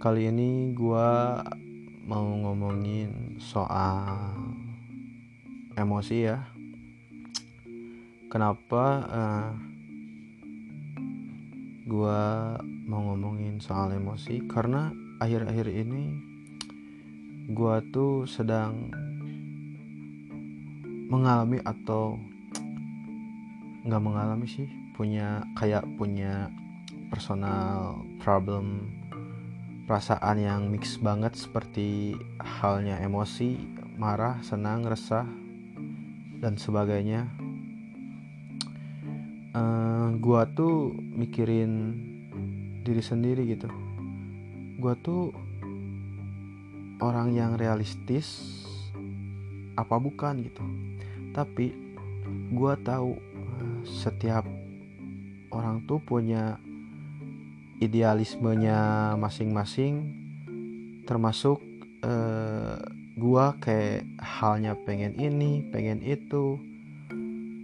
Kali ini gua mau ngomongin soal emosi ya. Kenapa uh, gua mau ngomongin soal emosi? Karena akhir-akhir ini gua tuh sedang mengalami atau nggak mengalami sih punya kayak punya personal problem perasaan yang mix banget seperti halnya emosi marah senang resah dan sebagainya. Uh, gua tuh mikirin diri sendiri gitu. Gua tuh orang yang realistis apa bukan gitu. Tapi gua tahu setiap orang tuh punya idealismenya masing-masing termasuk eh, gua kayak halnya pengen ini pengen itu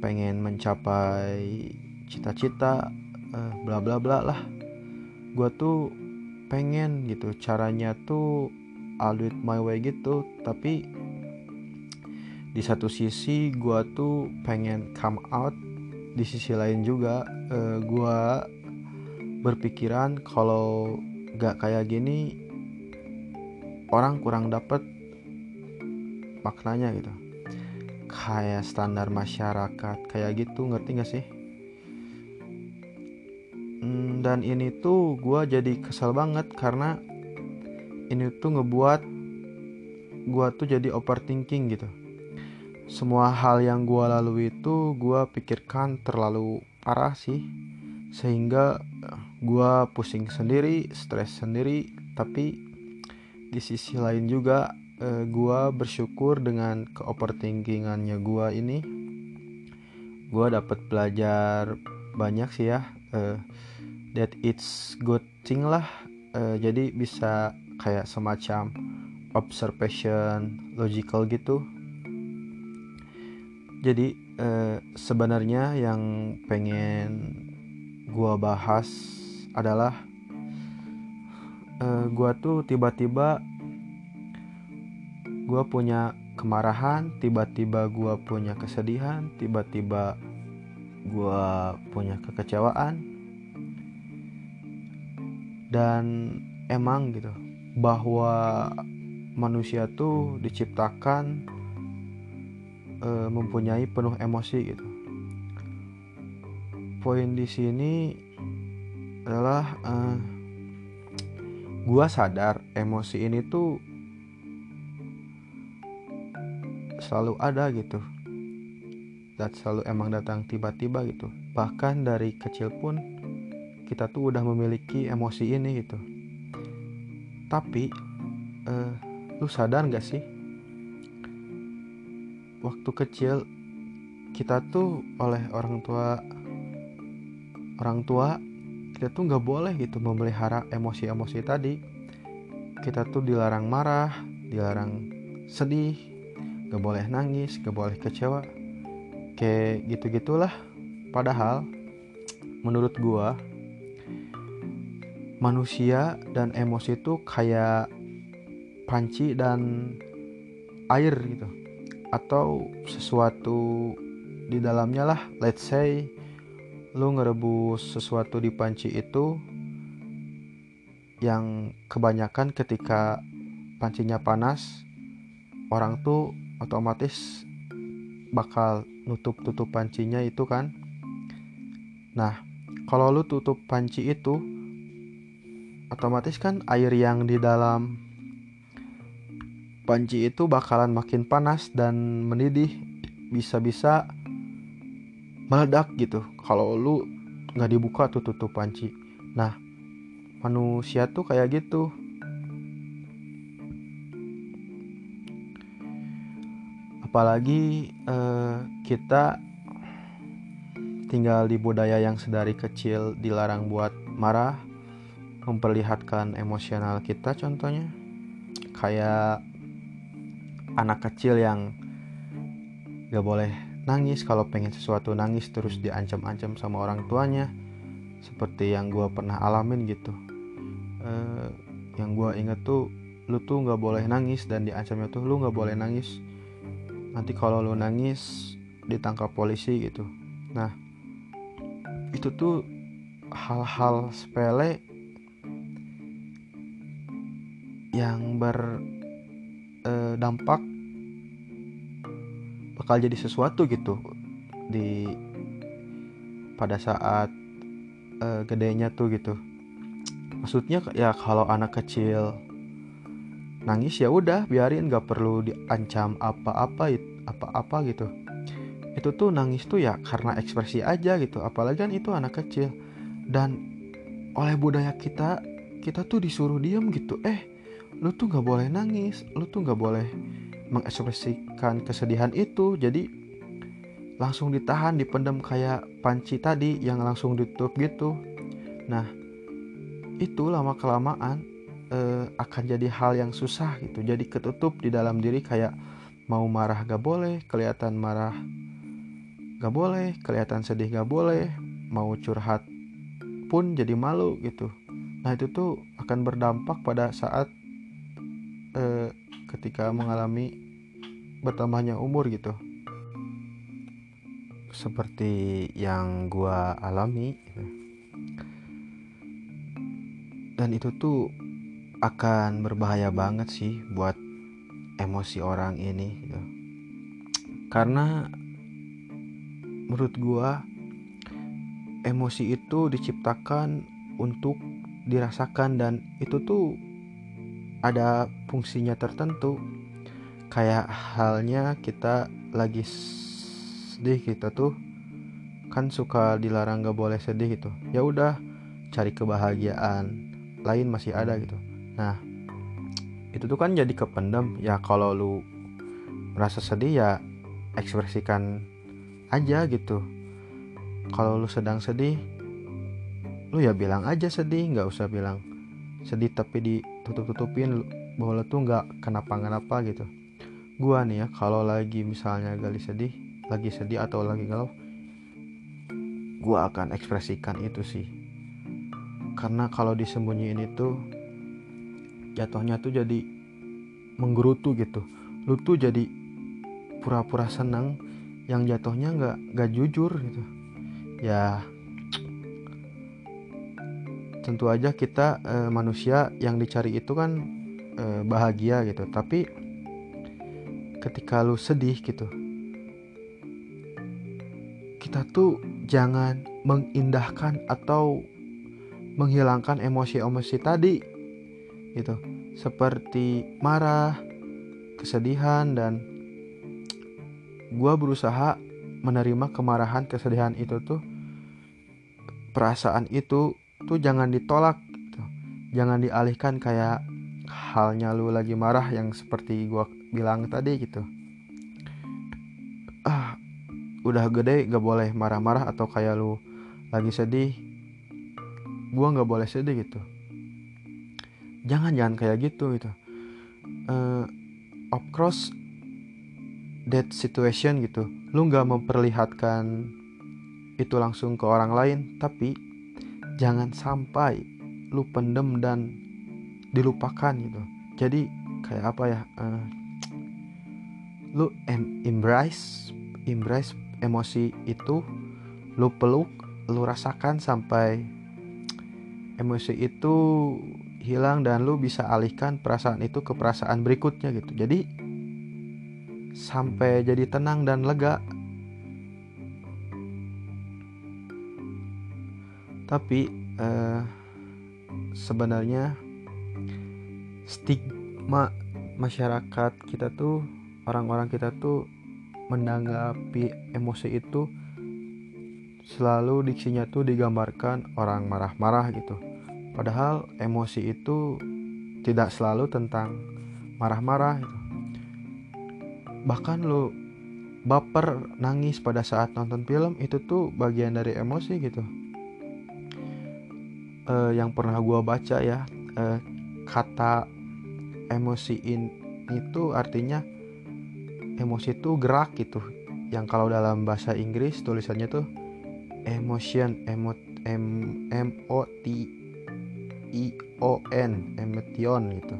pengen mencapai cita-cita eh, bla bla bla lah. Gua tuh pengen gitu caranya tuh I'll do my way gitu. Tapi di satu sisi gua tuh pengen come out di sisi lain juga uh, gue berpikiran kalau gak kayak gini orang kurang dapet maknanya gitu. Kayak standar masyarakat kayak gitu ngerti gak sih? Hmm, dan ini tuh gue jadi kesel banget karena ini tuh ngebuat gue tuh jadi overthinking gitu. Semua hal yang gue lalui itu gue pikirkan terlalu parah sih sehingga eh, gue pusing sendiri stres sendiri tapi di sisi lain juga uh, eh, gue bersyukur dengan keoverthinkingannya gue ini. Gue dapat belajar banyak sih ya uh, that it's good thing lah. Uh, jadi bisa kayak semacam observation logical gitu. Jadi eh, sebenarnya yang pengen gua bahas adalah eh, gua tuh tiba-tiba gua punya kemarahan tiba-tiba gua punya kesedihan tiba-tiba gua punya kekecewaan dan emang gitu bahwa manusia tuh diciptakan e, mempunyai penuh emosi gitu. Poin di sini adalah e, gua sadar emosi ini tuh selalu ada gitu. Dan selalu emang datang tiba-tiba gitu. Bahkan dari kecil pun kita tuh udah memiliki emosi ini gitu. Tapi uh, lu sadar gak sih? Waktu kecil kita tuh oleh orang tua orang tua kita tuh nggak boleh gitu memelihara emosi-emosi tadi. Kita tuh dilarang marah dilarang sedih nggak boleh nangis nggak boleh kecewa. Kayak gitu gitulah padahal menurut gua manusia dan emosi itu kayak panci dan air gitu. Atau sesuatu di dalamnya lah let's say lu ngerebus sesuatu di panci itu yang kebanyakan ketika pancinya panas orang tuh otomatis bakal nutup-tutup pancinya itu kan. Nah kalau lu tutup panci itu otomatis kan air yang di dalam panci itu bakalan makin panas dan mendidih bisa-bisa meledak gitu. Kalau lu nggak dibuka tuh tutup panci. Nah manusia tuh kayak gitu. Apalagi eh, kita tinggal di budaya yang sedari kecil dilarang buat marah memperlihatkan emosional kita contohnya. Kayak anak kecil yang gak boleh nangis kalau pengen sesuatu nangis terus diancam-ancam sama orang tuanya seperti yang gue pernah alamin gitu. E, yang gue inget tuh lu tuh nggak boleh nangis dan diancamnya tuh lu nggak boleh nangis. Nanti kalau lu nangis ditangkap polisi gitu. Nah itu tuh hal-hal sepele yang berdampak eh, bakal jadi sesuatu gitu. Di pada saat uh, gedenya tuh gitu. Maksudnya ya kalau anak kecil nangis ya udah biarin gak perlu diancam apa-apa apa-apa gitu. Itu tuh nangis tuh ya karena ekspresi aja gitu apalagi kan itu anak kecil. Dan oleh budaya kita kita tuh disuruh diem gitu. Eh lu tuh nggak boleh nangis lu tuh nggak boleh mengekspresikan kesedihan itu jadi langsung ditahan dipendam kayak panci tadi yang langsung ditutup gitu. Nah itu lama kelamaan eh, akan jadi hal yang susah gitu jadi ketutup di dalam diri kayak mau marah gak boleh kelihatan marah gak boleh kelihatan sedih gak boleh mau curhat pun jadi malu gitu. Nah itu tuh akan berdampak pada saat eh, ketika mengalami bertambahnya umur gitu seperti yang gua alami gitu. dan itu tuh akan berbahaya banget sih buat emosi orang ini gitu. karena menurut gua emosi itu diciptakan untuk dirasakan dan itu tuh ada fungsinya tertentu. Kayak halnya kita lagi sedih kita tuh. Kan suka dilarang gak boleh sedih gitu. Ya udah cari kebahagiaan lain masih ada gitu. Nah itu tuh kan jadi kependam ya kalau lu merasa sedih ya ekspresikan aja gitu. Kalau lu sedang sedih lu ya bilang aja sedih nggak usah bilang sedih tapi ditutup-tutupin bahwa lo tuh nggak kenapa-kenapa gitu. Gua nih ya kalau lagi misalnya gali sedih lagi sedih atau lagi galau gua akan ekspresikan itu sih. Karena kalau disembunyiin itu jatuhnya tuh jadi menggerutu gitu. Lu tuh jadi pura-pura senang yang jatuhnya nggak nggak jujur gitu. Ya tentu aja kita e, manusia yang dicari itu kan e, bahagia gitu. Tapi ketika lu sedih gitu kita tuh jangan mengindahkan atau menghilangkan emosi-emosi tadi gitu. Seperti marah kesedihan dan gua berusaha menerima kemarahan kesedihan itu tuh perasaan itu tuh jangan ditolak gitu. jangan dialihkan kayak halnya lu lagi marah yang seperti gua bilang tadi gitu. Ah udah gede gak boleh marah-marah atau kayak lu lagi sedih gua nggak boleh sedih gitu. Jangan jangan kayak gitu gitu. Uh, of course that situation gitu. Lu nggak memperlihatkan itu langsung ke orang lain tapi jangan sampai lu pendem dan dilupakan gitu. Jadi kayak apa ya uh, lu em embrace embrace emosi itu lu peluk lu rasakan sampai emosi itu hilang dan lu bisa alihkan perasaan itu ke perasaan berikutnya gitu. Jadi sampai jadi tenang dan lega tapi uh, sebenarnya stigma masyarakat kita tuh orang-orang kita tuh menanggapi emosi itu selalu diksinya tuh digambarkan orang marah-marah gitu padahal emosi itu tidak selalu tentang marah-marah gitu. bahkan lo baper nangis pada saat nonton film itu tuh bagian dari emosi gitu uh, yang pernah gue baca ya uh, kata emosiin itu artinya emosi itu gerak gitu. Yang kalau dalam bahasa Inggris tulisannya tuh emotion emot m m o t I O N emotion gitu.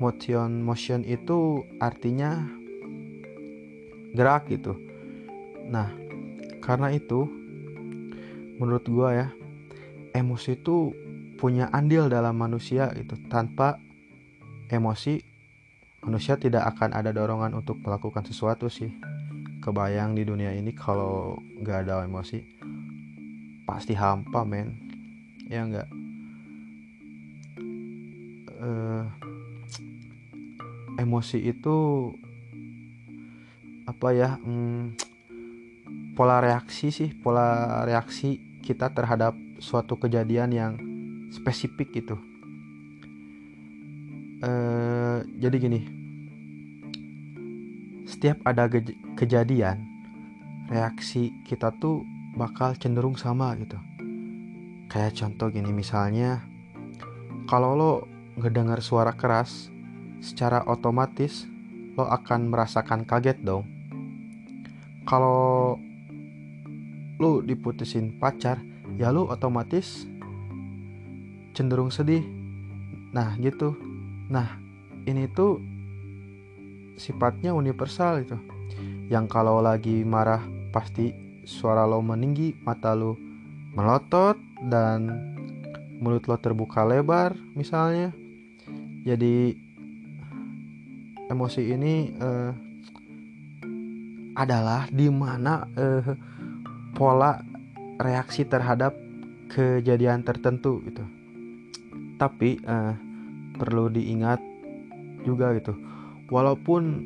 Motion motion itu artinya gerak gitu. Nah karena itu menurut gua ya emosi itu punya andil dalam manusia itu tanpa emosi manusia tidak akan ada dorongan untuk melakukan sesuatu sih. Kebayang di dunia ini kalau nggak ada emosi pasti hampa men. Ya nggak? Uh, emosi itu apa ya hmm, pola reaksi sih pola reaksi kita terhadap suatu kejadian yang spesifik gitu. Uh, jadi gini. Setiap ada kejadian reaksi kita tuh bakal cenderung sama gitu. Kayak contoh gini misalnya kalau lo ngedengar suara keras secara otomatis lo akan merasakan kaget dong. Kalau lo diputusin pacar ya lo otomatis cenderung sedih. Nah gitu. Nah ini tuh sifatnya universal itu yang kalau lagi marah pasti suara lo meninggi mata lo melotot dan mulut lo terbuka lebar misalnya. Jadi emosi ini uh, adalah di mana eh, pola reaksi terhadap kejadian tertentu gitu. Tapi uh, perlu diingat juga gitu walaupun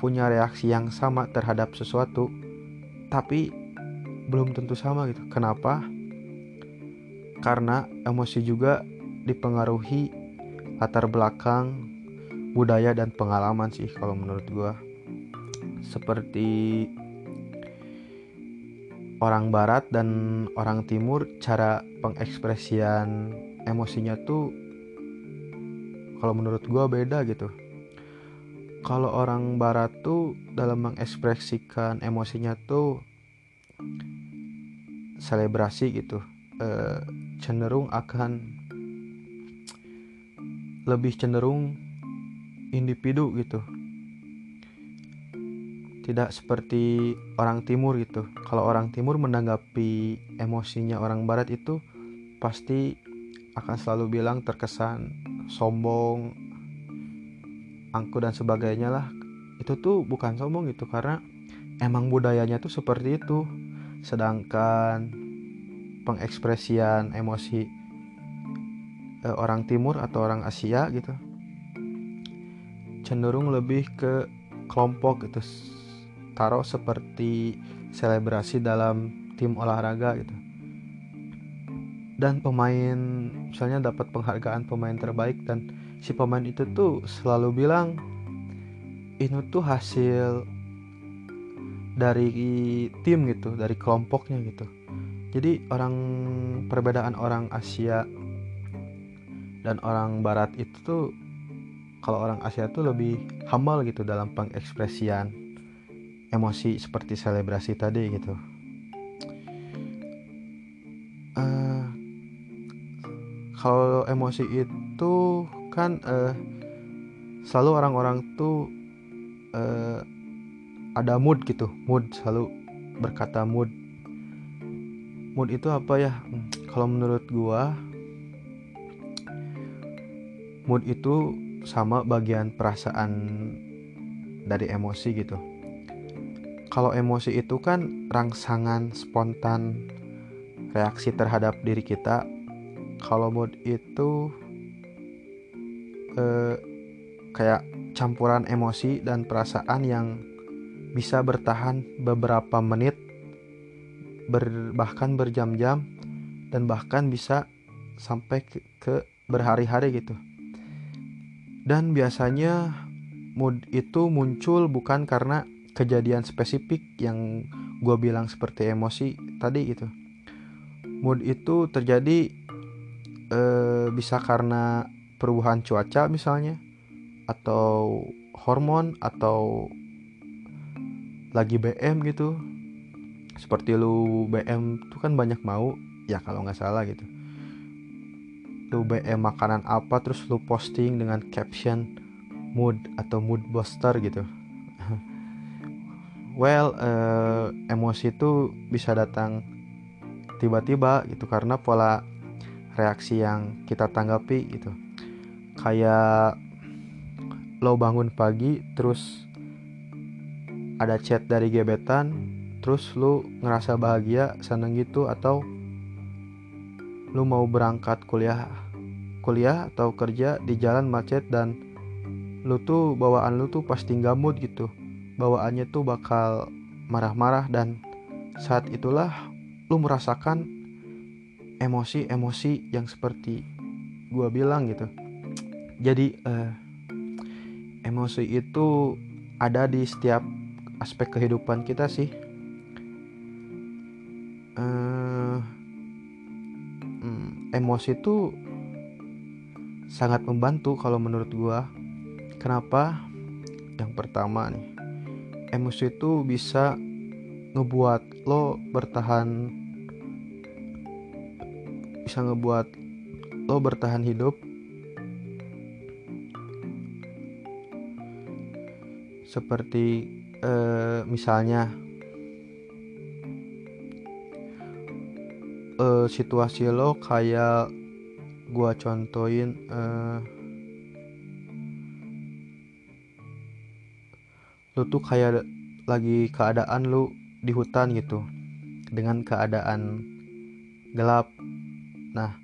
punya reaksi yang sama terhadap sesuatu tapi belum tentu sama gitu. Kenapa? Karena emosi juga dipengaruhi latar belakang budaya dan pengalaman sih kalau menurut gua. Seperti orang barat dan orang timur cara pengekspresian emosinya tuh kalau menurut gua beda gitu. Kalau orang barat tuh dalam mengekspresikan emosinya tuh selebrasi gitu e, cenderung akan lebih cenderung individu gitu tidak seperti orang timur gitu. Kalau orang timur menanggapi emosinya orang barat itu pasti akan selalu bilang terkesan sombong angku dan sebagainya lah. Itu tuh bukan sombong gitu karena emang budayanya tuh seperti itu. Sedangkan pengekspresian emosi e, orang timur atau orang Asia gitu cenderung lebih ke kelompok gitu taruh seperti selebrasi dalam tim olahraga gitu. Dan pemain misalnya dapat penghargaan pemain terbaik dan si pemain itu tuh selalu bilang ini tuh hasil dari tim gitu dari kelompoknya gitu. Jadi orang perbedaan orang Asia dan orang Barat itu tuh kalau orang Asia tuh lebih humble gitu dalam pengekspresian emosi seperti selebrasi tadi gitu. Uh, kalau emosi itu kan uh, selalu orang-orang tuh uh, ada mood gitu mood selalu berkata mood. Mood itu apa ya? Kalau menurut gua mood itu sama bagian perasaan dari emosi gitu kalau emosi itu kan rangsangan spontan reaksi terhadap diri kita. Kalau mood itu eh, kayak campuran emosi dan perasaan yang bisa bertahan beberapa menit ber, bahkan berjam-jam dan bahkan bisa sampai ke, ke berhari-hari gitu. Dan biasanya mood itu muncul bukan karena kejadian spesifik yang gue bilang seperti emosi tadi gitu. Mood itu terjadi eh, bisa karena perubahan cuaca misalnya atau hormon atau lagi BM gitu. Seperti lu BM tuh kan banyak mau ya kalau nggak salah gitu. Lu BM makanan apa terus lu posting dengan caption mood atau mood booster gitu well uh, emosi itu bisa datang tiba-tiba gitu karena pola reaksi yang kita tanggapi gitu. Kayak lo bangun pagi terus ada chat dari gebetan terus lu ngerasa bahagia seneng gitu atau lu mau berangkat kuliah kuliah atau kerja di jalan macet dan lu tuh bawaan lu tuh pasti gamut gitu bawaannya tuh bakal marah-marah dan saat itulah lu merasakan emosi-emosi yang seperti gua bilang gitu. Jadi uh, emosi itu ada di setiap aspek kehidupan kita sih. Uh, hmm, emosi itu sangat membantu kalau menurut gua. Kenapa? Yang pertama nih emosi itu bisa ngebuat lo bertahan bisa ngebuat lo bertahan hidup. Seperti uh, misalnya uh, situasi lo kayak gua contohin uh, lu tuh kayak lagi keadaan lu di hutan gitu. Dengan keadaan gelap. Nah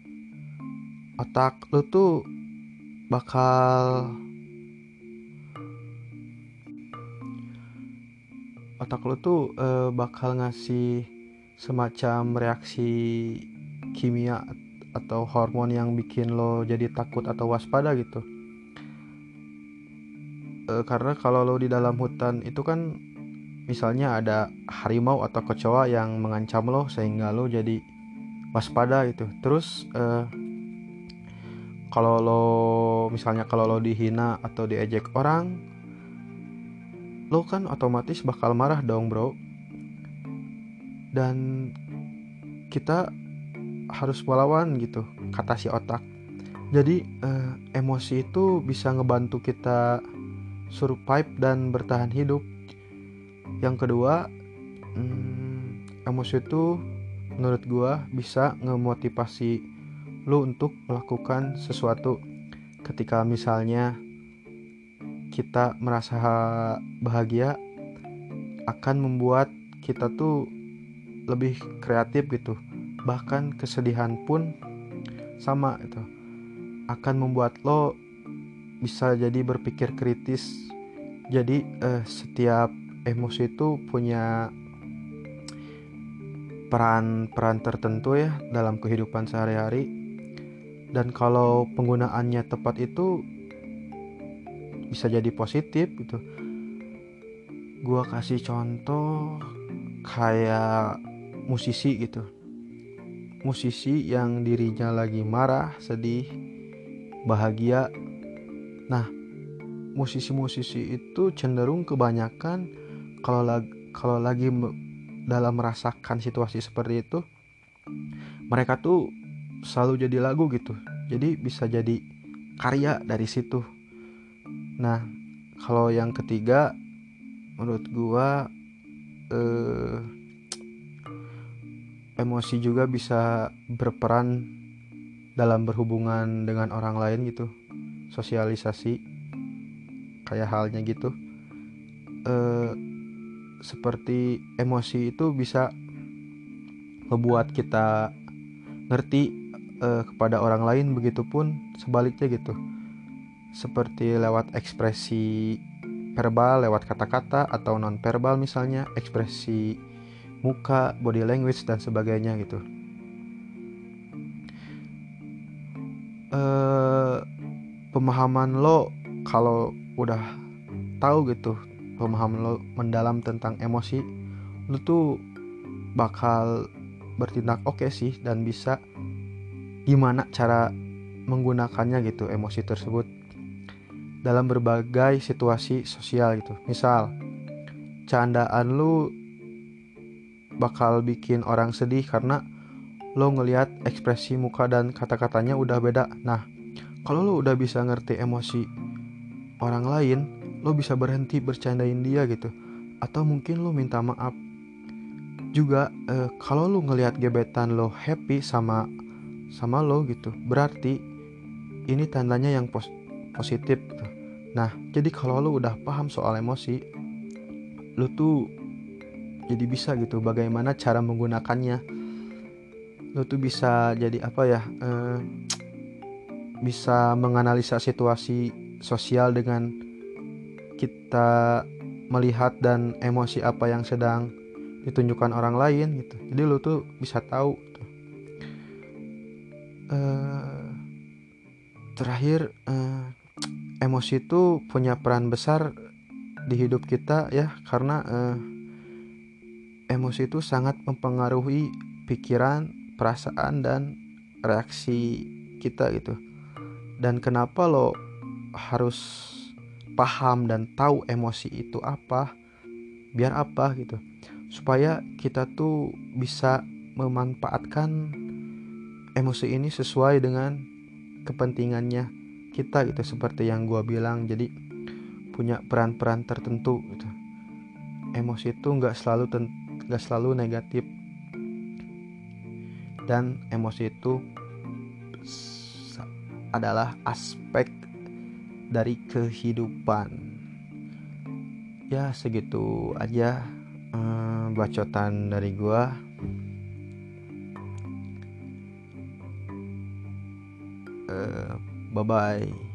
otak lu tuh bakal otak lo tuh uh, bakal ngasih semacam reaksi kimia atau hormon yang bikin lo jadi takut atau waspada gitu uh, karena kalau lo di dalam hutan itu kan misalnya ada harimau atau kecoa yang mengancam lo sehingga lo jadi waspada gitu. Terus uh, kalau lo misalnya kalau lo dihina atau diejek orang lo kan otomatis bakal marah dong bro. Dan kita harus melawan gitu kata si otak. Jadi eh, emosi itu bisa ngebantu kita survive dan bertahan hidup. Yang kedua hmm, emosi itu menurut gua bisa ngemotivasi lo untuk melakukan sesuatu. Ketika misalnya kita merasa bahagia akan membuat kita tuh lebih kreatif gitu. Bahkan kesedihan pun sama itu akan membuat lo bisa jadi berpikir kritis jadi eh, setiap emosi itu punya peran-peran tertentu ya dalam kehidupan sehari-hari. Dan kalau penggunaannya tepat itu bisa jadi positif gitu. Gue kasih contoh kayak musisi gitu. Musisi yang dirinya lagi marah sedih bahagia. Nah musisi-musisi itu cenderung kebanyakan kalau lagi kalau lagi dalam merasakan situasi seperti itu mereka tuh selalu jadi lagu gitu. Jadi bisa jadi karya dari situ. Nah, kalau yang ketiga menurut gua eh, emosi juga bisa berperan dalam berhubungan dengan orang lain gitu. Sosialisasi kayak halnya gitu. Eh, seperti emosi itu bisa membuat kita ngerti eh, kepada orang lain begitupun sebaliknya gitu seperti lewat ekspresi verbal lewat kata-kata atau non verbal misalnya ekspresi muka, body language dan sebagainya gitu. Uh, pemahaman lo kalau udah tahu gitu pemahaman lo mendalam tentang emosi lo tuh bakal bertindak oke okay sih dan bisa gimana cara menggunakannya gitu emosi tersebut dalam berbagai situasi sosial gitu. Misal, candaan lu bakal bikin orang sedih karena lo ngelihat ekspresi muka dan kata-katanya udah beda nah kalau lo udah bisa ngerti emosi orang lain lo bisa berhenti bercandain dia gitu. Atau mungkin lo minta maaf. Juga eh, kalau lo ngelihat gebetan lo happy sama sama lo gitu berarti ini tandanya yang pos positif gitu. nah jadi kalau lo udah paham soal emosi lo tuh jadi bisa gitu bagaimana cara menggunakannya. Lo tuh bisa jadi apa ya eh, bisa menganalisa situasi sosial dengan kita melihat dan emosi apa yang sedang ditunjukkan orang lain gitu jadi lo tuh bisa tahu gitu. eh, terakhir eh, emosi itu punya peran besar di hidup kita ya karena eh, emosi itu sangat mempengaruhi pikiran, perasaan dan reaksi kita gitu. Dan kenapa lo harus paham dan tahu emosi itu apa? Biar apa gitu. Supaya kita tuh bisa memanfaatkan emosi ini sesuai dengan kepentingannya kita gitu seperti yang gua bilang jadi punya peran-peran tertentu gitu emosi itu nggak selalu gak selalu negatif dan emosi itu adalah aspek dari kehidupan. Ya segitu aja eh, bacotan dari gua. Eh, bye bye